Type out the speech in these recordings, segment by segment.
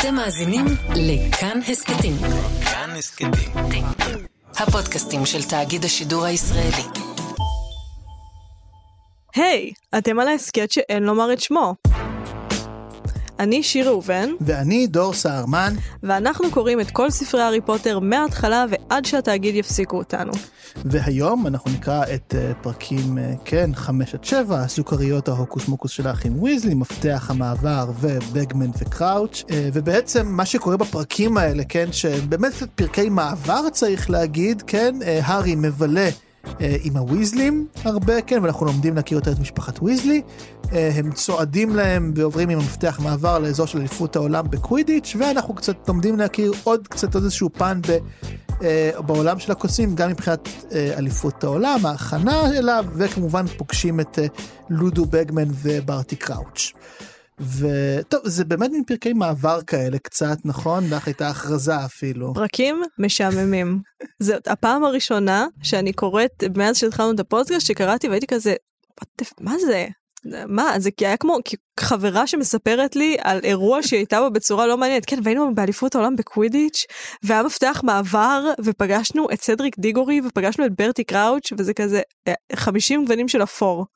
אתם מאזינים לכאן הסכתים. כאן הסכתים. הפודקאסטים של תאגיד השידור הישראלי. היי, hey, אתם על ההסכת שאין לומר את שמו. אני שיר ראובן, ואני דור סהרמן, ואנחנו קוראים את כל ספרי הארי פוטר מההתחלה ועד שהתאגיד יפסיקו אותנו. והיום אנחנו נקרא את uh, פרקים, uh, כן, 5 עד 7, הסוכריות ההוקוס מוקוס של האחים ויזלי, מפתח המעבר ובגמן וקראוץ', uh, ובעצם מה שקורה בפרקים האלה, כן, שבאמת פרקי מעבר צריך להגיד, כן, הארי מבלה. אה, עם הוויזלים הרבה, כן, ואנחנו לומדים להכיר יותר את משפחת ויזלי. אה, הם צועדים להם ועוברים עם המפתח מעבר לאזור של אליפות העולם בקווידיץ', ואנחנו קצת לומדים להכיר עוד קצת עוד איזשהו פן ב, אה, בעולם של הקוסמים, גם מבחינת אליפות העולם, ההכנה אליו, וכמובן פוגשים את לודו בגמן וברטי קראוץ'. וטוב זה באמת מין פרקי מעבר כאלה קצת נכון? לך הייתה הכרזה אפילו. פרקים משעממים. זאת הפעם הראשונה שאני קוראת מאז שהתחלנו את הפודקאסט שקראתי והייתי כזה מה זה? מה זה כי היה כמו חברה שמספרת לי על אירוע שהיא הייתה בו בצורה לא מעניינת. כן והיינו באליפות העולם בקווידיץ' והיה מפתח מעבר ופגשנו את סדריק דיגורי ופגשנו את ברטי קראוץ' וזה כזה 50 גוונים של אפור.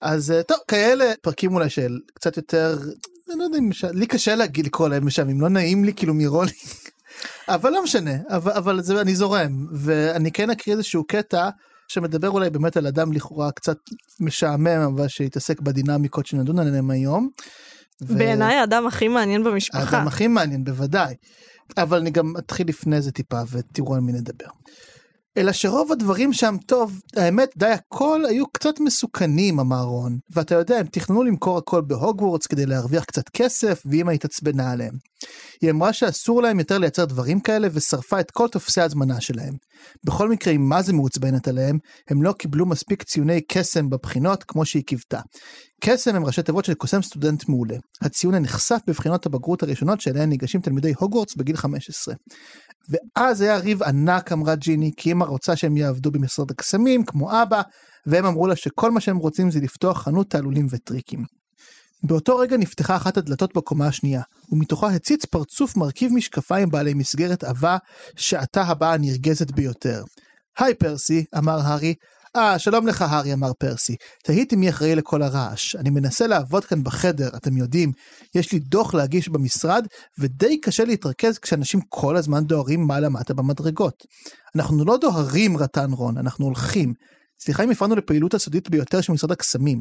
אז אה, טוב כאלה פרקים אולי של קצת יותר אני לא יודע אם לי קשה להגיד לקרוא להם אם לא נעים לי כאילו מרולינג אבל לא משנה אבל, אבל זה אני זורם ואני כן אקריא איזשהו קטע שמדבר אולי באמת על אדם לכאורה קצת משעמם אבל שהתעסק בדינמיקות שנדון עליהם היום. ו... בעיניי האדם הכי מעניין במשפחה. האדם הכי מעניין בוודאי. אבל אני גם אתחיל לפני זה טיפה ותראו על מי נדבר. אלא שרוב הדברים שם טוב, האמת די הכל היו קצת מסוכנים אמר רון, ואתה יודע הם תכננו למכור הכל בהוגוורטס כדי להרוויח קצת כסף ואמא התעצבנה עליהם. היא אמרה שאסור להם יותר לייצר דברים כאלה ושרפה את כל טופסי ההזמנה שלהם. בכל מקרה היא מה זה מעוצבנת עליהם, הם לא קיבלו מספיק ציוני קסם בבחינות כמו שהיא קיוותה. קסם הם ראשי תיבות של קוסם סטודנט מעולה. הציון הנחשף בבחינות הבגרות הראשונות שאליהן ניגשים תלמידי הוגוורטס בגיל 15. ואז היה ריב ענק אמרה ג'יני כי אמא רוצה שהם יעבדו במשרד הקסמים כמו אבא והם אמרו לה שכל מה שהם רוצים זה לפתוח חנות תעלולים וטריקים. באותו רגע נפתחה אחת הדלתות בקומה השנייה, ומתוכה הציץ פרצוף מרכיב משקפיים בעלי מסגרת עבה, שעתה הבאה הנרגזת ביותר. היי פרסי, אמר הארי. אה, שלום לך הארי, אמר פרסי. תהיתי מי אחראי לכל הרעש. אני מנסה לעבוד כאן בחדר, אתם יודעים. יש לי דוח להגיש במשרד, ודי קשה להתרכז כשאנשים כל הזמן דוהרים מעלה מטה במדרגות. אנחנו לא דוהרים, רטן רון, אנחנו הולכים. סליחה אם הפרענו לפעילות הסודית ביותר של משרד הקסמים.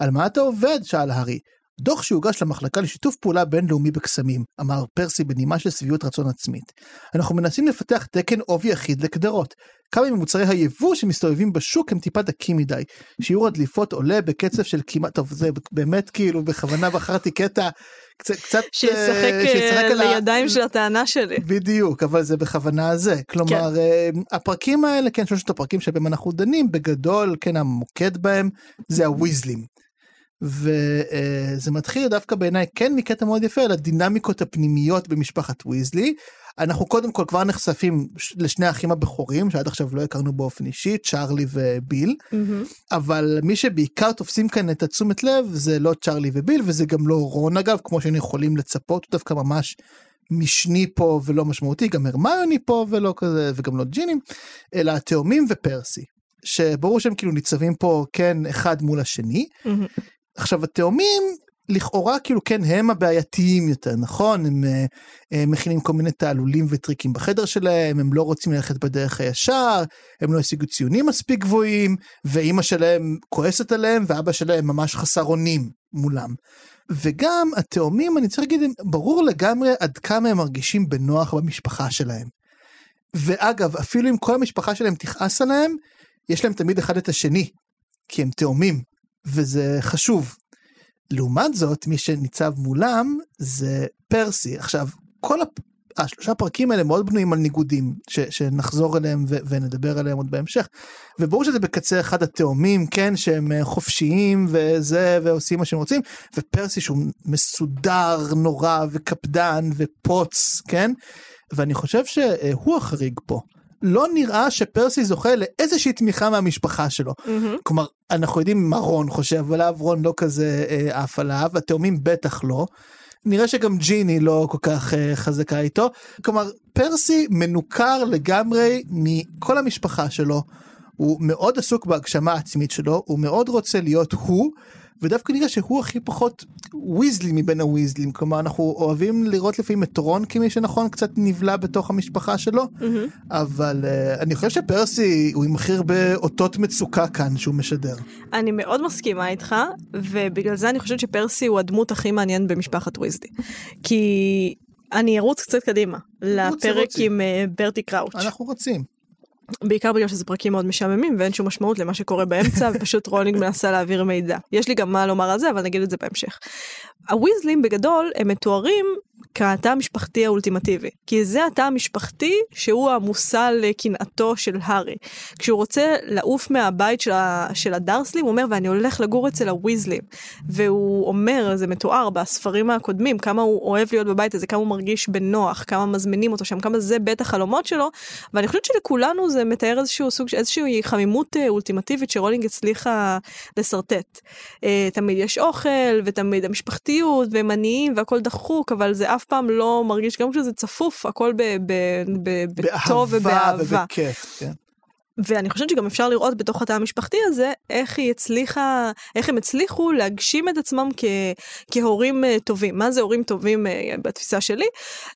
על מה אתה עובד? שאל הארי. דוח שהוגש למחלקה לשיתוף פעולה בינלאומי בקסמים, אמר פרסי בנימה של שביעות רצון עצמית. אנחנו מנסים לפתח תקן עובי אחיד לקדרות. כמה ממוצרי היבוא שמסתובבים בשוק הם טיפה דקים מדי. שיעור הדליפות עולה בקצב של כמעט, טוב זה באמת כאילו בכוונה בחרתי קטע קצת, קצת שישחק, uh, שישחק uh, לידיים ה... של הטענה שלי. בדיוק, אבל זה בכוונה זה. כלומר, כן. uh, הפרקים האלה, כן, שלושת הפרקים שבהם אנחנו דנים, בגדול, כן, המוקד בהם זה הוויזלים. וזה מתחיל דווקא בעיניי כן מקטע מאוד יפה על הדינמיקות הפנימיות במשפחת ויזלי. אנחנו קודם כל כבר נחשפים לשני האחים הבכורים שעד עכשיו לא הכרנו באופן אישי צ'ארלי וביל mm-hmm. אבל מי שבעיקר תופסים כאן את התשומת לב זה לא צ'ארלי וביל וזה גם לא רון אגב כמו שהיינו יכולים לצפות הוא דווקא ממש משני פה ולא משמעותי גם הרמיוני פה ולא כזה וגם לא ג'ינים אלא התאומים ופרסי שברור שהם כאילו ניצבים פה כן אחד מול השני. Mm-hmm. עכשיו התאומים לכאורה כאילו כן הם הבעייתיים יותר נכון הם, הם אה, מכינים כל מיני תעלולים וטריקים בחדר שלהם הם לא רוצים ללכת בדרך הישר הם לא השיגו ציונים מספיק גבוהים ואימא שלהם כועסת עליהם ואבא שלהם ממש חסר אונים מולם. וגם התאומים אני צריך להגיד ברור לגמרי עד כמה הם מרגישים בנוח במשפחה שלהם. ואגב אפילו אם כל המשפחה שלהם תכעס עליהם יש להם תמיד אחד את השני כי הם תאומים וזה חשוב לעומת זאת, מי שניצב מולם זה פרסי. עכשיו, כל הפ... השלושה פרקים האלה מאוד בנויים על ניגודים, ש, שנחזור אליהם ו, ונדבר עליהם עוד בהמשך. וברור שזה בקצה אחד התאומים, כן, שהם אה, חופשיים וזה, ועושים מה שהם רוצים, ופרסי שהוא מסודר נורא וקפדן ופוץ, כן? ואני חושב שהוא החריג פה. לא נראה שפרסי זוכה לאיזושהי תמיכה מהמשפחה שלו. Mm-hmm. כלומר, אנחנו יודעים מה רון חושב עליו, רון לא כזה אה, עף עליו, התאומים בטח לא. נראה שגם ג'יני לא כל כך uh, חזקה איתו. כלומר, פרסי מנוכר לגמרי מכל המשפחה שלו. הוא מאוד עסוק בהגשמה העצמית שלו, הוא מאוד רוצה להיות הוא, ודווקא נראה שהוא הכי פחות ויזלי מבין הוויזלים, כלומר אנחנו אוהבים לראות לפעמים את רון כמי שנכון קצת נבלע בתוך המשפחה שלו, mm-hmm. אבל uh, אני חושב שפרסי הוא עם הכי הרבה אותות מצוקה כאן שהוא משדר. אני מאוד מסכימה איתך, ובגלל זה אני חושבת שפרסי הוא הדמות הכי מעניינת במשפחת ויזלי. כי אני ארוץ קצת קדימה, לפרק עם uh, ברטי קראוץ'. אנחנו רוצים. בעיקר בגלל שזה פרקים מאוד משעממים ואין שום משמעות למה שקורה באמצע ופשוט רולינג מנסה להעביר מידע. יש לי גם מה לומר על זה אבל נגיד את זה בהמשך. הוויזלים בגדול הם מתוארים כהתא המשפחתי האולטימטיבי. כי זה התא המשפחתי שהוא המושא לקנאתו של הארי. כשהוא רוצה לעוף מהבית של, ה, של הדרסלים, הוא אומר, ואני הולך לגור אצל הוויזלים. והוא אומר, זה מתואר בספרים הקודמים, כמה הוא אוהב להיות בבית הזה, כמה הוא מרגיש בנוח, כמה מזמינים אותו שם, כמה זה בית החלומות שלו. ואני חושבת שלכולנו זה מתאר איזשהו סוג, איזושהי חמימות אה, אולטימטיבית שרולינג הצליחה לשרטט. אה, תמיד יש אוכל, ותמיד המשפחתיות, והם עניים, והכל דחוק, אבל זה אף פעם לא מרגיש, גם כשזה צפוף, הכל בטוב ובאהבה. ובכיף, כן. ואני חושבת שגם אפשר לראות בתוך התא המשפחתי הזה איך היא הצליחה, איך הם הצליחו להגשים את עצמם כ, כהורים אה, טובים. מה זה הורים טובים אה, בתפיסה שלי?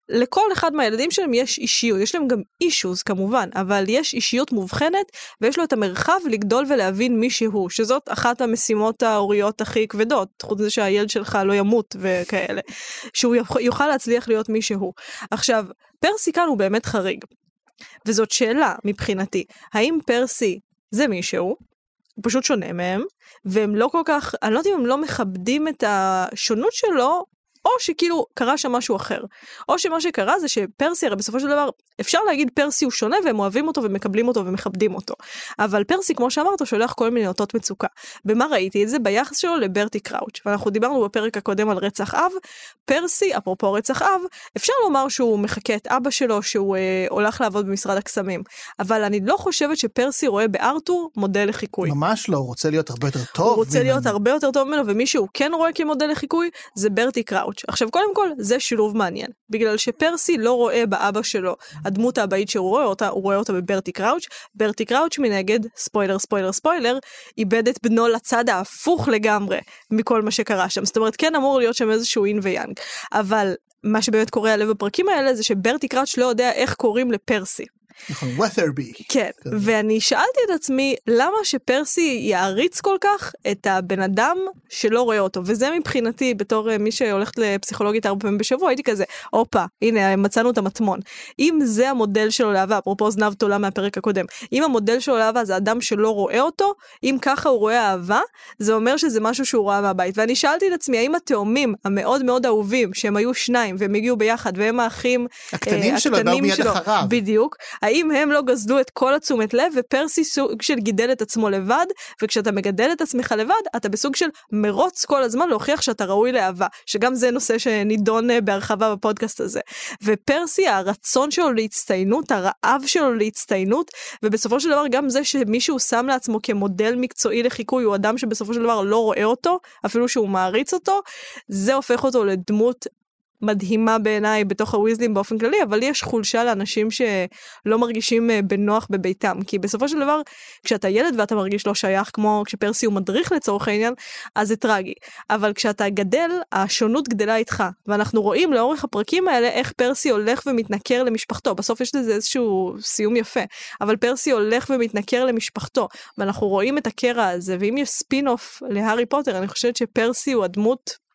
לכל אחד מהילדים שלהם יש אישיות, יש להם גם אישוז כמובן, אבל יש אישיות מובחנת ויש לו את המרחב לגדול ולהבין מי שהוא, שזאת אחת המשימות ההוריות הכי כבדות, חוץ מזה שהילד שלך לא ימות וכאלה, שהוא יוכל להצליח להיות מי שהוא. עכשיו, פרסי הוא באמת חריג. וזאת שאלה מבחינתי, האם פרסי זה מישהו? הוא פשוט שונה מהם, והם לא כל כך, אני לא יודעת אם הם לא מכבדים את השונות שלו, או שכאילו קרה שם משהו אחר. או שמה שקרה זה שפרסי, הרי בסופו של דבר, אפשר להגיד פרסי הוא שונה והם אוהבים אותו ומקבלים אותו ומכבדים אותו. אבל פרסי, כמו שאמרת, שולח כל מיני אותות מצוקה. במה ראיתי את זה? ביחס שלו לברטי קראוץ'. ואנחנו דיברנו בפרק הקודם על רצח אב. פרסי, אפרופו רצח אב, אפשר לומר שהוא מחקה את אבא שלו, שהוא אה, הולך לעבוד במשרד הקסמים. אבל אני לא חושבת שפרסי רואה בארתור מודל לחיקוי. ממש לא, הוא רוצה להיות הרבה יותר טוב. הוא רוצה ממנו. להיות הרבה יותר טוב ממנו, ומי שהוא כן רואה כמודל לחיקוי, זה ברטי קראוץ'. קראוץ'. עכשיו קודם כל זה שילוב מעניין, בגלל שפרסי לא רואה באבא שלו הדמות האבאית שהוא רואה אותה, הוא רואה אותה בברטי קראוץ', ברטי קראוץ' מנגד, ספוילר ספוילר ספוילר, איבד את בנו לצד ההפוך לגמרי מכל מה שקרה שם, זאת אומרת כן אמור להיות שם איזשהו אין ויאנג, אבל מה שבאמת קורה עליו בפרקים האלה זה שברטי קראוץ' לא יודע איך קוראים לפרסי. נכון, ות'רבי. כן, כזה. ואני שאלתי את עצמי, למה שפרסי יעריץ כל כך את הבן אדם שלא רואה אותו? וזה מבחינתי, בתור אה, מי שהולכת לפסיכולוגית ארבע פעמים בשבוע, הייתי כזה, הופה, הנה, מצאנו את המטמון. אם זה המודל שלו לאהבה, אפרופו זנב תולה מהפרק הקודם, אם המודל שלו לאהבה זה אדם שלא רואה אותו, אם ככה הוא רואה אהבה, זה אומר שזה משהו שהוא רואה מהבית. ואני שאלתי את עצמי, האם התאומים המאוד מאוד אהובים, שהם היו שניים והם הגיעו ביחד, והם האחים הקטנים אה, שלו, הקטנים שלו, בדיוק, האם הם לא גזלו את כל התשומת לב ופרסי סוג של גידל את עצמו לבד וכשאתה מגדל את עצמך לבד אתה בסוג של מרוץ כל הזמן להוכיח שאתה ראוי לאהבה שגם זה נושא שנידון אה, בהרחבה בפודקאסט הזה. ופרסי הרצון שלו להצטיינות הרעב שלו להצטיינות ובסופו של דבר גם זה שמישהו שם לעצמו כמודל מקצועי לחיקוי הוא אדם שבסופו של דבר לא רואה אותו אפילו שהוא מעריץ אותו זה הופך אותו לדמות מדהימה בעיניי בתוך הוויזלים באופן כללי, אבל יש חולשה לאנשים שלא מרגישים אה, בנוח בביתם. כי בסופו של דבר, כשאתה ילד ואתה מרגיש לא שייך, כמו כשפרסי הוא מדריך לצורך העניין, אז זה טרגי. אבל כשאתה גדל, השונות גדלה איתך. ואנחנו רואים לאורך הפרקים האלה איך פרסי הולך ומתנכר למשפחתו. בסוף יש לזה איזשהו סיום יפה. אבל פרסי הולך ומתנכר למשפחתו. ואנחנו רואים את הקרע הזה, ואם יש ספין אוף להארי פוטר, אני חושבת שפרסי הוא הדמות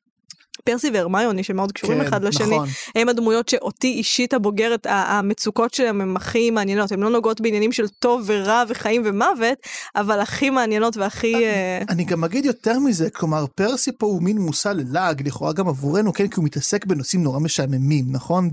פרסי והרמיוני שמאוד קשורים כן, אחד לשני, נכון. הם הדמויות שאותי אישית הבוגרת, המצוקות שלהם הן הכי מעניינות, הן לא נוגעות בעניינים של טוב ורע וחיים ומוות, אבל הכי מעניינות והכי... אני, uh... אני גם אגיד יותר מזה, כלומר פרסי פה הוא מין מושא ללעג, לכאורה גם עבורנו, כן, כי הוא מתעסק בנושאים נורא משעממים, נכון?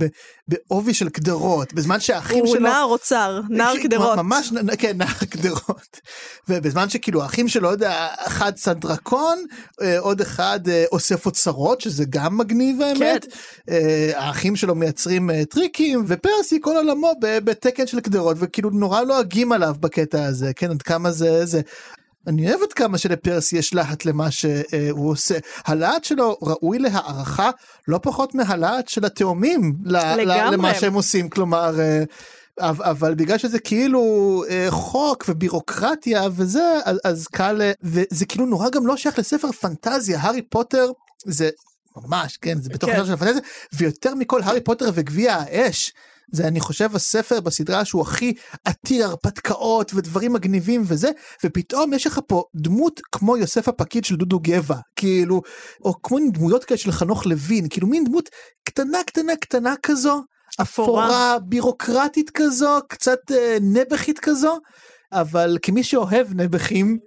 בעובי של קדרות, בזמן שהאחים הוא שלו... הוא נער אוצר, נער קדרות. ממש, כן, נער קדרות. ובזמן שכאילו האחים שלו, לא יודע, אחד צד דרקון, אה, עוד אחד אה, אוסף אוצרות, שזה גם מגניב האמת. כן. האחים שלו מייצרים טריקים, ופרסי כל עולמו בתקן של קדרות, וכאילו נורא לועגים עליו בקטע הזה, כן, עד כמה זה... זה. אני אוהב עד כמה שלפרסי יש להט למה שהוא עושה. הלהט שלו ראוי להערכה לא פחות מהלהט של התאומים לגמרי. למה שהם עושים, כלומר... אה, אבל בגלל שזה כאילו אה, חוק ובירוקרטיה וזה אז, אז קל אה, וזה כאילו נורא גם לא שייך לספר פנטזיה הארי פוטר זה ממש כן זה בתוך כן. של הפנטזיה ויותר מכל הארי פוטר וגביע האש זה אני חושב הספר בסדרה שהוא הכי עתיר הרפתקאות ודברים מגניבים וזה ופתאום יש לך פה דמות כמו יוסף הפקיד של דודו גבע כאילו או כמו דמויות כאלה של חנוך לוין כאילו מין דמות קטנה קטנה קטנה כזו אפורה. אפורה בירוקרטית כזו קצת אה, נבחית כזו אבל כמי שאוהב נבחים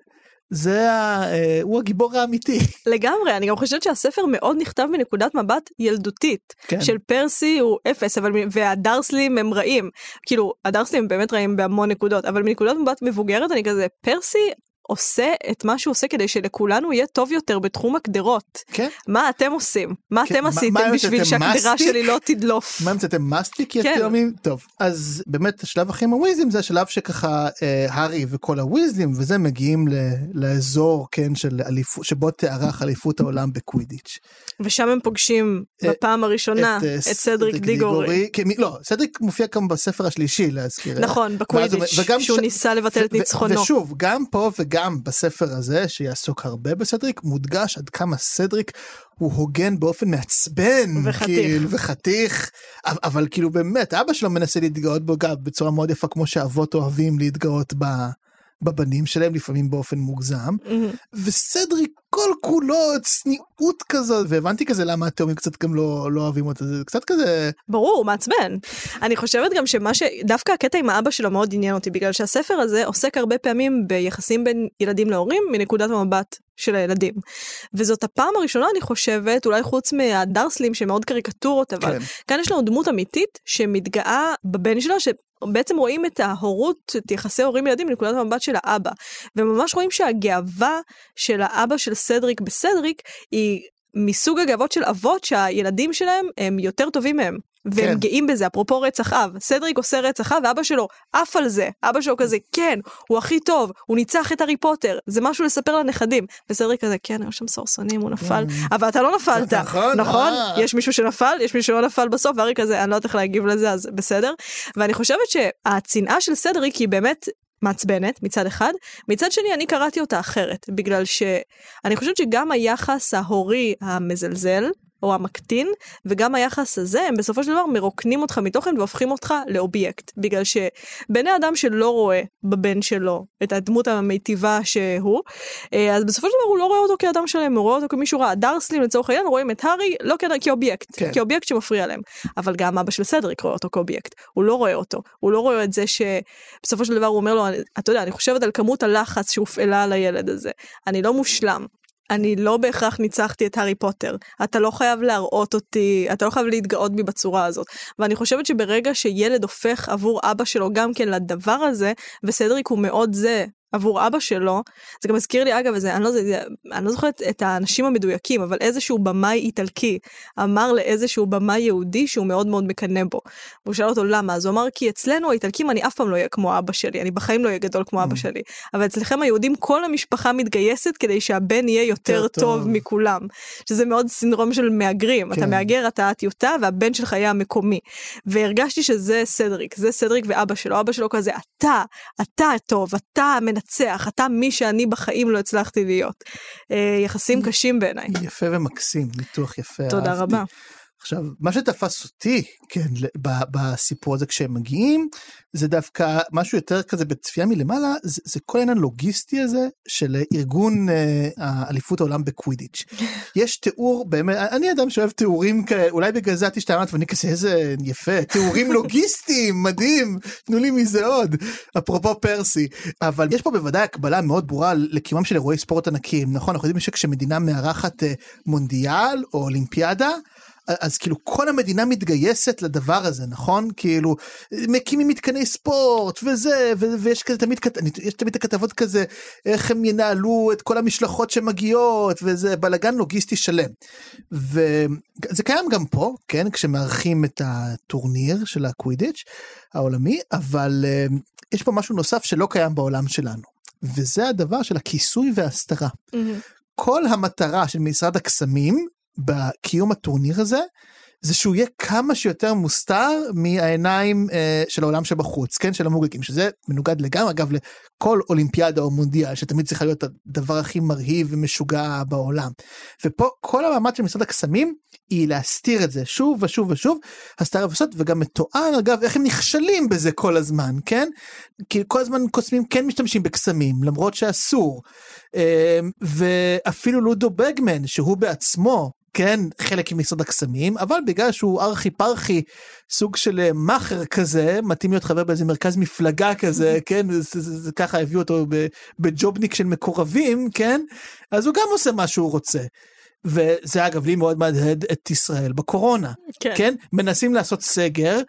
זה ה, אה, הוא הגיבור האמיתי לגמרי, אני גם חושבת שהספר מאוד נכתב מנקודת מבט ילדותית. כן. של פרסי הוא אפס, אבל והדרסלים הם רעים. כאילו, הדרסלים באמת רעים בהמון נקודות, אבל מנקודת מבט מבוגרת אני כזה, פרסי עושה את מה שהוא עושה כדי שלכולנו יהיה טוב יותר בתחום הקדרות. כן מה אתם עושים? מה כן, אתם עשיתם מה בשביל? שהקדרה? שלי לא תדלוף? מה המצאתם מסטיק כן. יתומים? טוב אז באמת השלב הכי עם הוויזלים זה השלב שככה אה, הארי וכל הוויזלים וזה מגיעים ל, לאזור כן של אליפות שבו תארח אליפות העולם בקווידיץ'. ושם הם פוגשים אה, בפעם הראשונה אה, את סדריק דיגורי. כן, מי- לא סדריק מופיע גם בספר השלישי להזכיר. נכון, בקווידיץ', שהוא ש- ניסה לבטל את ניצחונו. ושוב גם פה וגם בספר הזה שיעסוק הרבה בסדריק מודגש עד כמה סדריק הוא הוגן באופן מעצבן וחתיך. כאילו, וחתיך אבל, אבל כאילו באמת אבא שלו מנסה להתגאות בו גם בצורה מאוד יפה כמו שאבות אוהבים להתגאות ב, בבנים שלהם לפעמים באופן מוגזם מהמם. וסדריק כל כולו צניעות כזאת והבנתי כזה למה התאומים קצת גם לא, לא אוהבים אותו זה קצת כזה ברור, מעצבן. אני חושבת גם שמה ש... דווקא הקטע עם האבא שלו מאוד עניין אותי, בגלל שהספר הזה עוסק הרבה פעמים ביחסים בין ילדים להורים מנקודת המבט של הילדים. וזאת הפעם הראשונה, אני חושבת, אולי חוץ מהדרסלים שמאוד קריקטורות, אבל כן. כאן יש לנו דמות אמיתית שמתגאה בבן שלה, שבעצם רואים את ההורות, את יחסי הורים ילדים מנקודת המבט של האבא. וממש רואים שהגאווה של האבא של סדריק בסדריק היא מסוג הגאוות של אבות שהילדים שלהם הם יותר טובים מהם. והם כן. גאים בזה, אפרופו רצח אב. סדריק עושה רצח אב ואבא שלו עף על זה. אבא שלו כזה, כן, הוא הכי טוב, הוא ניצח את הארי פוטר, זה משהו לספר לנכדים. וסדריק כזה, כן, היו שם סורסונים, הוא נפל, אבל אתה לא נפלת. נכון, נכון? אה. יש מישהו שנפל, יש מישהו שלא נפל בסוף, והארי כזה, אני לא יודעת איך להגיב לזה, אז בסדר. ואני חושבת שהצנעה של סדריק היא באמת מעצבנת מצד אחד, מצד שני אני קראתי אותה אחרת, בגלל שאני חושבת שגם היחס ההורי המזלזל, או המקטין, וגם היחס הזה, הם בסופו של דבר מרוקנים אותך מתוכן והופכים אותך לאובייקט. בגלל שבני אדם שלא רואה בבן שלו את הדמות המיטיבה שהוא, אה, אז בסופו של דבר הוא לא רואה אותו כאדם שלם, הוא רואה אותו כמישהו רע. דרסלים לצורך העניין רואים את הארי לא כ- כאובייקט, כן. כאובייקט שמפריע להם. אבל גם אבא של סדריק רואה אותו כאובייקט. הוא לא רואה אותו. הוא לא רואה את זה שבסופו של דבר הוא אומר לו, "אני- אתה יודע, אני חושבת על כמות הלחץ שהופעלה על הילד הזה. אני לא מושלם. אני לא בהכרח ניצחתי את הארי פוטר. אתה לא חייב להראות אותי, אתה לא חייב להתגאות בי בצורה הזאת. ואני חושבת שברגע שילד הופך עבור אבא שלו גם כן לדבר הזה, וסדריק הוא מאוד זה עבור אבא שלו, זה גם מזכיר לי אגב, זה, אני, לא, זה, אני לא זוכרת את האנשים המדויקים, אבל איזשהו במאי איטלקי אמר לאיזשהו במאי יהודי שהוא מאוד מאוד מקנא בו. והוא שאל אותו למה, אז הוא אמר כי אצלנו האיטלקים אני אף פעם לא אהיה כמו אבא שלי, אני בחיים לא אהיה גדול כמו אבא Mm. שלי, אבל אצלכם היהודים כל המשפחה מתגייסת כדי שהבן יהיה יותר טוב טוב. מכולם, שזה מאוד סינדרום של מהגרים, אתה כן. מהגר אתה הטיוטה והבן שלך יהיה המקומי. והרגשתי שזה סדריק, זה סדריק ואבא שלו, אבא שלו כזה, אתה, אתה טוב, אתה המנצח, אתה מי שאני בחיים לא הצלחתי להיות. אה, יחסים קשים בעיניי. יפה ומקסים ניתוח יפה תודה אהבתי. רבה. עכשיו מה שתפס אותי כן בסיפור הזה כשהם מגיעים זה דווקא משהו יותר כזה בצפייה מלמעלה זה, זה כל העניין הלוגיסטי הזה של ארגון אה, האליפות העולם בקווידיץ'. יש תיאור באמת אני אדם שאוהב תיאורים כאלה אולי בגלל זה את השתעממת ואני כזה איזה יפה תיאורים לוגיסטיים מדהים תנו לי מזה עוד אפרופו פרסי אבל יש פה בוודאי הקבלה מאוד ברורה לקיומם של אירועי ספורט ענקיים נכון אנחנו יודעים שכשמדינה מארחת אה, מונדיאל או אולימפיאדה אז כאילו כל המדינה מתגייסת לדבר הזה נכון כאילו מקימים מתקני ספורט וזה ו- ויש כזה תמיד יש תמיד הכתבות כזה איך הם ינהלו את כל המשלחות שמגיעות וזה בלאגן לוגיסטי שלם. וזה קיים גם פה כן כשמארחים את הטורניר של הקווידיץ' העולמי אבל אה, יש פה משהו נוסף שלא קיים בעולם שלנו. וזה הדבר של הכיסוי וההסתרה. כל המטרה של משרד הקסמים בקיום הטורניר הזה, זה שהוא יהיה כמה שיותר מוסתר מהעיניים אה, של העולם שבחוץ, כן, של המוגלגים, שזה מנוגד לגמרי, אגב, לכל אולימפיאדה או מונדיאל, שתמיד צריכה להיות הדבר הכי מרהיב ומשוגע בעולם. ופה כל המאמץ של משרד הקסמים היא להסתיר את זה שוב ושוב ושוב, הסתרה וסוד, וגם מתואר, אגב, איך הם נכשלים בזה כל הזמן, כן? כי כל הזמן קוסמים כן משתמשים בקסמים, למרות שאסור. אה, ואפילו לודו בגמן, שהוא בעצמו, כן, חלק ממשרד הקסמים, אבל בגלל שהוא ארכי פרחי, סוג של אה, מאכר כזה, מתאים להיות חבר באיזה מרכז מפלגה כזה, כן, זה, זה, זה, ככה הביאו אותו בג'ובניק של מקורבים, כן, אז הוא גם עושה מה שהוא רוצה. וזה אגב לי מאוד מהדהד את ישראל בקורונה, כן, כן? מנסים לעשות סגר,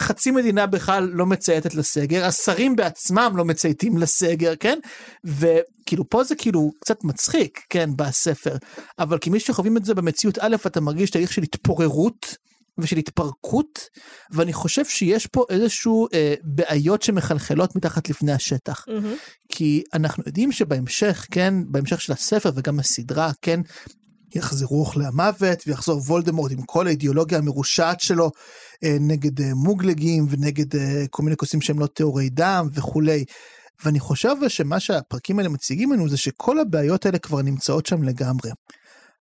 חצי מדינה בכלל לא מצייתת לסגר, השרים בעצמם לא מצייתים לסגר, כן? וכאילו פה זה כאילו קצת מצחיק, כן, בספר, אבל כמי שחווים את זה במציאות א', אתה מרגיש תהליך של התפוררות. ושל התפרקות ואני חושב שיש פה איזשהו אה, בעיות שמחלחלות מתחת לפני השטח mm-hmm. כי אנחנו יודעים שבהמשך כן בהמשך של הספר וגם הסדרה כן יחזרו אוכלי המוות ויחזור וולדמורט עם כל האידיאולוגיה המרושעת שלו אה, נגד אה, מוגלגים ונגד אה, כל מיני כוסים שהם לא טהורי דם וכולי. ואני חושב שמה שהפרקים האלה מציגים לנו זה שכל הבעיות האלה כבר נמצאות שם לגמרי.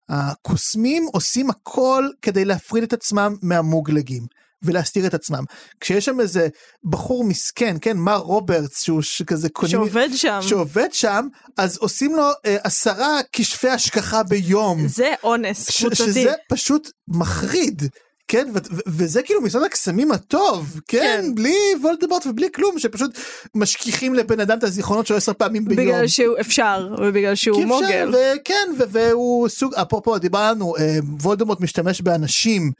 הקוסמים עושים הכל כדי להפריד את עצמם מהמוגלגים. ולהסתיר את עצמם. כשיש שם איזה בחור מסכן, כן, מר רוברטס, שהוא כזה קונים... שעובד שם. שעובד שם, אז עושים לו אה, עשרה כשפי השגחה ביום. זה אונס קבוצתי. שזה פשוט מחריד. כן, ו- ו- וזה כאילו משרד הקסמים הטוב, כן? כן, בלי וולדמורט ובלי כלום, שפשוט משכיחים לבן אדם את הזיכרונות שלו עשר פעמים ביום. בגלל שהוא אפשר, ובגלל שהוא מוגל. וכן, והוא סוג, אפרופו דיברנו, אה, וולדמורט משתמש באנשים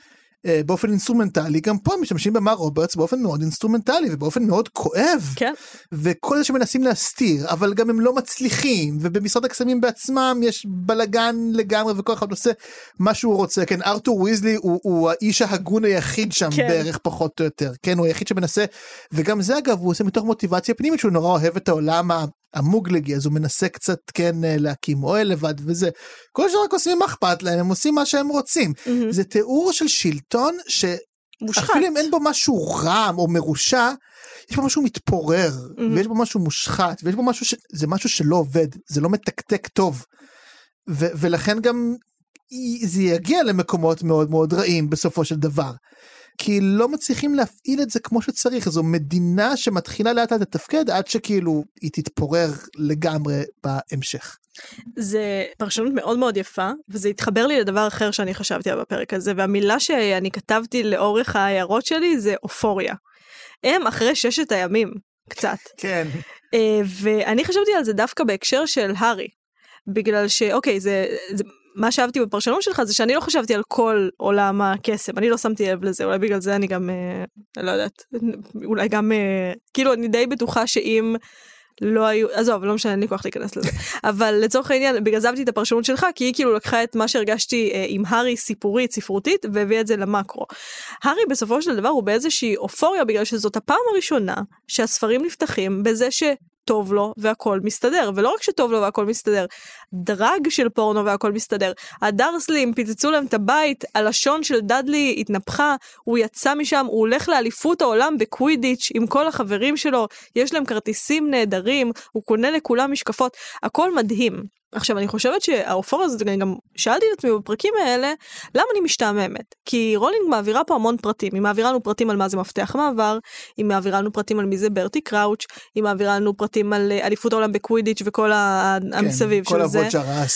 באופן אינסטרומנטלי, גם פה משתמשים במר רוברטס באופן מאוד אינסטרומנטלי ובאופן מאוד כואב. כן. וכל זה שמנסים להסתיר, אבל גם הם לא מצליחים, ובמשרד הקסמים בעצמם יש בלאגן לגמרי וכל אחד עושה מה שהוא רוצה. כן, ארתור ויזלי הוא, הוא האיש ההגון היחיד שם כן. בערך פחות או יותר. כן, הוא היחיד שמנסה, וגם זה אגב הוא עושה מתוך מוטיבציה פנימית שהוא נורא אוהב את העולם המוגלגי אז הוא מנסה קצת כן אה, להקים אוהל לבד וזה כל שרק עושים מה אכפת להם הם עושים מה שהם רוצים mm-hmm. זה תיאור של שלטון שאפילו אם אין בו משהו רע או מרושע יש בו משהו מתפורר mm-hmm. ויש בו משהו מושחת ויש בו משהו שזה משהו שלא עובד זה לא מתקתק טוב ו- ולכן גם זה יגיע למקומות מאוד מאוד רעים בסופו של דבר. כי לא מצליחים להפעיל את זה כמו שצריך זו מדינה שמתחילה לאט לאט לתפקד עד שכאילו היא תתפורר לגמרי בהמשך. זה פרשנות מאוד מאוד יפה וזה התחבר לי לדבר אחר שאני חשבתי עליו בפרק הזה והמילה שאני כתבתי לאורך ההערות שלי זה אופוריה. הם אחרי ששת הימים קצת. כן. אה, ואני חשבתי על זה דווקא בהקשר של הארי. בגלל שאוקיי זה, זה מה שאהבתי בפרשנות שלך זה שאני לא חשבתי על כל עולם הקסם אני לא שמתי לב לזה אולי בגלל זה אני גם אה, לא יודעת אולי גם אה, כאילו אני די בטוחה שאם לא היו עזוב לא משנה אין לי כוח להיכנס לזה אבל לצורך העניין בגלל זה אהבתי את הפרשנות שלך כי היא כאילו לקחה את מה שהרגשתי אה, עם הארי סיפורית ספרותית והביאה את זה למקרו. הארי בסופו של דבר הוא באיזושהי אופוריה בגלל שזאת הפעם הראשונה שהספרים נפתחים בזה ש... טוב לו והכל מסתדר. ולא רק שטוב לו והכל מסתדר דרג של פורנו והכל מסתדר. הדרסלים פיצצו להם את הבית הלשון של דאדלי התנפחה הוא יצא משם הוא הולך לאליפות העולם בקווידיץ' עם כל החברים שלו יש להם כרטיסים נהדרים הוא קונה לכולם משקפות. הכל מדהים. עכשיו אני חושבת שהאופוריה הזאת אני גם שאלתי את עצמי בפרקים האלה למה אני משתעממת? כי רולינג מעבירה פה המון פרטים. היא מעבירה לנו פרטים על מה זה מפתח מעבר היא מעבירה לנו פרטים על מי זה ברטי קראוץ' היא מעבירה לנו פרטים על אה, אליפות העולם בקווידיץ' וכל כן, המסביב של זה.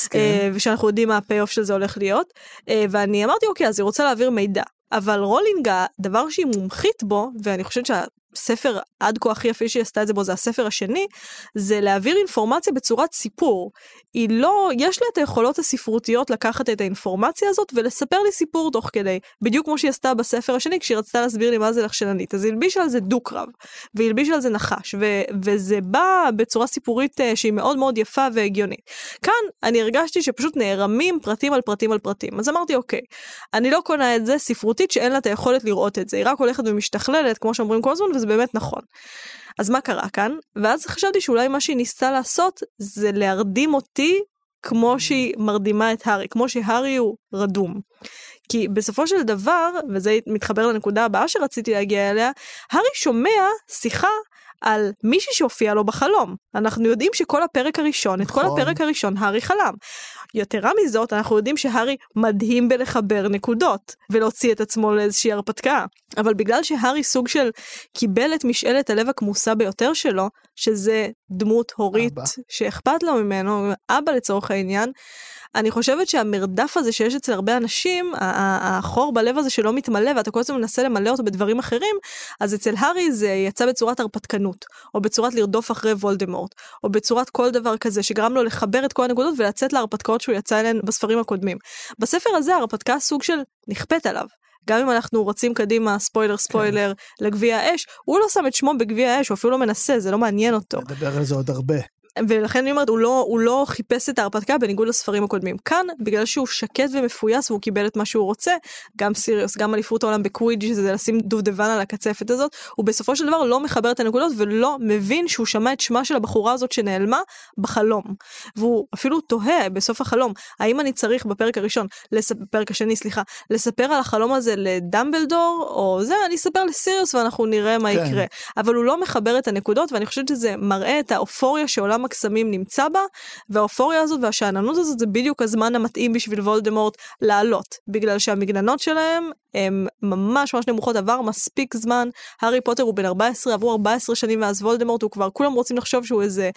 כן. אה, ושאנחנו יודעים מה ה payoff של זה הולך להיות. אה, ואני אמרתי אוקיי אז היא רוצה להעביר מידע. אבל רולינג הדבר שהיא מומחית בו ואני חושבת שה... הספר עד כה הכי יפה שהיא עשתה את זה בו זה הספר השני, זה להעביר אינפורמציה בצורת סיפור. היא לא, יש לה את היכולות הספרותיות לקחת את האינפורמציה הזאת ולספר לי סיפור תוך כדי, בדיוק כמו שהיא עשתה בספר השני כשהיא רצתה להסביר לי מה זה לחשננית. אז היא הלבישה על זה דו-קרב, והיא הלבישה על זה נחש, ו- וזה בא בצורה סיפורית uh, שהיא מאוד מאוד יפה והגיונית. כאן אני הרגשתי שפשוט נערמים פרטים על פרטים על פרטים, אז אמרתי אוקיי, אני לא קונה את זה ספרותית שאין לה את היכולת לראות את זה, היא רק הולכת ומשתכללת כמו שאומרים כל הזמן וזה באמת נכון. אז מה קרה כאן? ואז חשבתי שאולי מה שהיא ניסתה לעשות זה להרדים אותי כמו שהיא מרדימה את הארי, כמו שהארי הוא רדום. כי בסופו של דבר, וזה מתחבר לנקודה הבאה שרציתי להגיע אליה, הארי שומע שיחה על מישהי שהופיע לו בחלום. אנחנו יודעים שכל הפרק הראשון, את כל נכון. הפרק הראשון, הארי חלם. יתרה מזאת, אנחנו יודעים שהארי מדהים בלחבר נקודות, ולהוציא את עצמו לאיזושהי הרפתקה. אבל בגלל שהארי סוג של קיבל את משאלת הלב הכמוסה ביותר שלו, שזה דמות הורית אבא. שאכפת לו ממנו, אבא לצורך העניין, אני חושבת שהמרדף הזה שיש אצל הרבה אנשים, החור בלב הזה שלא מתמלא ואתה כל הזמן מנסה למלא אותו בדברים אחרים, אז אצל הארי זה יצא בצורת הרפתקנות, או בצורת לרדוף אחרי וולדמורט, או בצורת כל דבר כזה שגרם לו לחבר את כל הנקודות ולצאת להרפתקאות שהוא יצא אליהן בספרים הקודמים. בספר הזה ההרפתקה סוג של נכפית עליו. גם אם אנחנו רצים קדימה, ספוילר ספוילר, לגביע האש, הוא לא שם את שמו בגביע האש, הוא אפילו לא מנסה, זה לא מעניין אותו. נדבר על זה עוד הרבה. ולכן אני אומרת, הוא לא, הוא לא חיפש את ההרפתקה בניגוד לספרים הקודמים. כאן, בגלל שהוא שקט ומפויס והוא קיבל את מה שהוא רוצה, גם סיריוס, גם אליפות העולם בקווידג' שזה לשים דובדבן על הקצפת הזאת, הוא בסופו של דבר לא מחבר את הנקודות ולא מבין שהוא שמע את שמה של הבחורה הזאת שנעלמה בחלום. והוא אפילו תוהה בסוף החלום, האם אני צריך בפרק הראשון. בפרק השני, סליחה, לספר על החלום הזה לדמבלדור, או זה, אני אספר לסיריוס ואנחנו נראה מה כן. יקרה. אבל הוא לא מחבר את הנקודות, ואני חושבת שזה מראה את האופוריה שעולם הקסמים נמצא בה, והאופוריה הזאת והשאננות הזאת זה בדיוק הזמן המתאים בשביל וולדמורט לעלות, בגלל שהמגננות שלהם הן ממש ממש נמוכות, עבר מספיק זמן, הארי פוטר הוא בן 14, עברו 14 שנים מאז וולדמורט, הוא כבר, כולם רוצים לחשוב שהוא איזה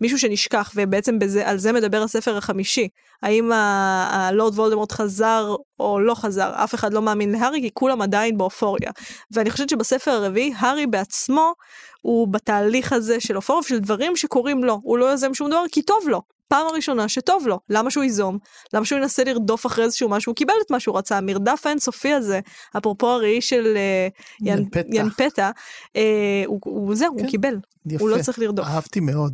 מישהו שנשכח, ובעצם בזה, על זה מדבר הספר החמישי. האם הלורד וולדמורט חזר או לא חזר, אף אחד לא מאמין להארי, כי כולם עדיין באופוריה. ואני חושבת שבספר הרביעי, הארי בעצמו הוא בתהליך הזה של אופוריה של דברים שקורים לו, הוא לא יוזם שום דבר כי טוב לו. פעם הראשונה שטוב לו, למה שהוא ייזום? למה שהוא ינסה לרדוף אחרי איזשהו משהו? הוא קיבל את מה שהוא רצה, המרדף האינסופי הזה, אפרופו הראי של אה, ין- ינפתה. ינפתה, אה, הוא- הוא זהו, כן. הוא קיבל, יפה. הוא לא צריך לרדוף. אהבתי מאוד.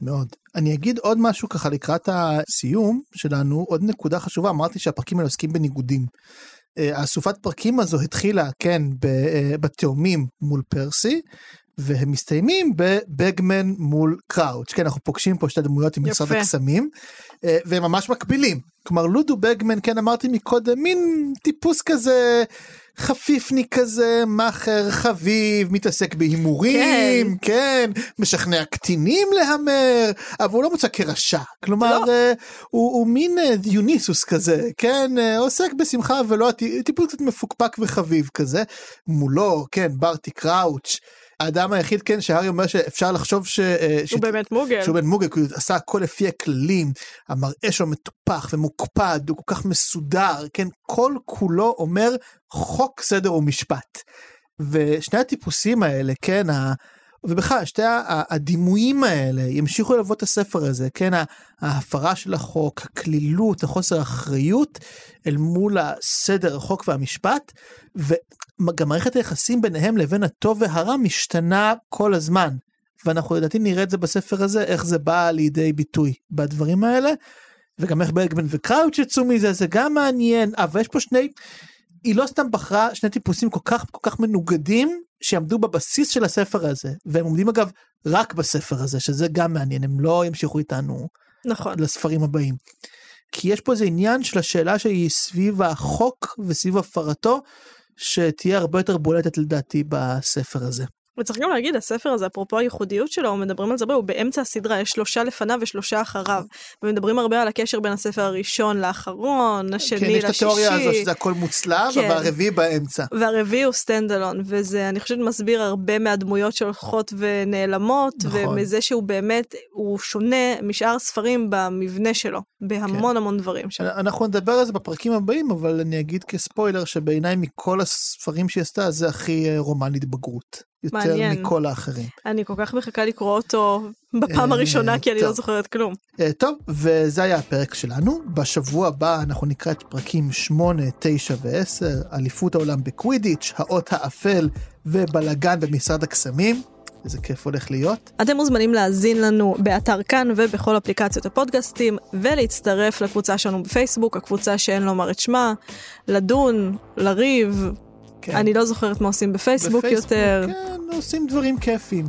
מאוד. אני אגיד עוד משהו ככה לקראת הסיום שלנו, עוד נקודה חשובה, אמרתי שהפרקים האלה עוסקים בניגודים. אה, האסופת פרקים הזו התחילה, כן, אה, בתאומים מול פרסי, והם מסתיימים בבגמן מול קראוץ'. כן, אנחנו פוגשים פה שתי דמויות עם משרד. הקסמים, אה, והם ממש מקבילים. כלומר, לודו בגמן, כן, אמרתי מקודם, מין טיפוס כזה חפיפני כזה, מאכר חביב, מתעסק בהימורים, כן, משכנע קטינים להמר, אבל הוא לא מוצא כרשע. כלומר, לא. אה, הוא, הוא מין אה, דיוניסוס כזה, כן, אה, עוסק בשמחה ולא טיפוס קצת מפוקפק וחביב כזה. מולו, כן, ברטי קראוץ'. האדם היחיד כן שהארי אומר שאפשר לחשוב ש... אה, ש- הוא באמת מוגל. שהוא בן מוגל, כי הוא עשה הכל לפי הכללים, המראה שלו מטופח ומוקפד, הוא כל כך מסודר, כן, כל כולו אומר חוק, סדר ומשפט. ושני הטיפוסים האלה, כן, ה... ובכלל, שתי הדימויים האלה ימשיכו ללוות את הספר הזה, כן, ההפרה של החוק, הקלילות, החוסר האחריות, אל מול הסדר, החוק והמשפט, וגם מערכת היחסים ביניהם לבין הטוב והרע משתנה כל הזמן. ואנחנו לדעתי נראה את זה בספר הזה, איך זה בא לידי ביטוי בדברים האלה, וגם איך ברגמן וקראוץ' יצאו מזה, זה גם מעניין, אבל יש פה שני, היא לא סתם בחרה שני טיפוסים כל כך כל כך מנוגדים, שיעמדו בבסיס של הספר הזה, והם עומדים אגב רק בספר הזה, שזה גם מעניין, הם לא ימשיכו איתנו נכון. לספרים הבאים. כי יש פה איזה עניין של השאלה שהיא סביב החוק וסביב הפרתו, שתהיה הרבה יותר בולטת לדעתי בספר הזה. וצריך גם להגיד, הספר הזה, אפרופו הייחודיות שלו, מדברים על זה הרבה, הוא באמצע הסדרה, יש שלושה לפניו ושלושה אחריו. ומדברים הרבה על הקשר בין הספר הראשון לאחרון, השני כן, יש את לשישי. התיאוריה הזו שזה הכל מוצלב, כן. והרביעי באמצע. והרביעי הוא stand alone, וזה, אני חושבת, מסביר הרבה מהדמויות שהולכות ונעלמות, נכון. ומזה שהוא באמת, הוא שונה משאר הספרים במבנה שלו, בהמון המון דברים שם. אנחנו נדבר על זה בפרקים הבאים, אבל אני אגיד כספוילר שבעיניי מכל הספרים שהיא עשתה, זה הכי אה, רומן התבגרות. יותר מעניין. מכל האחרים. אני כל כך מחכה לקרוא אותו בפעם אה, הראשונה, כי אני טוב. לא זוכרת כלום. אה, טוב, וזה היה הפרק שלנו. בשבוע הבא אנחנו נקרא את פרקים 8, 9 ו-10, אליפות העולם בקווידיץ', האות האפל ובלאגן במשרד הקסמים. איזה כיף הולך להיות. אתם מוזמנים להאזין לנו באתר כאן ובכל אפליקציות הפודקאסטים, ולהצטרף לקבוצה שלנו בפייסבוק, הקבוצה שאין לומר את שמה, לדון, לריב, כן. אני לא זוכרת מה עושים בפייסבוק, בפייסבוק, יותר. כן, עושים דברים כיפים.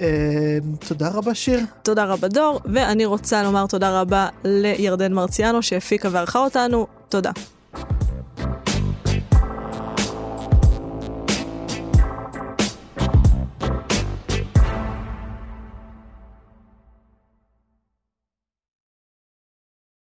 אה, תודה רבה שיר. תודה רבה דור, ואני רוצה לומר תודה רבה לירדן מרציאנו שהפיקה וערכה אותנו. תודה.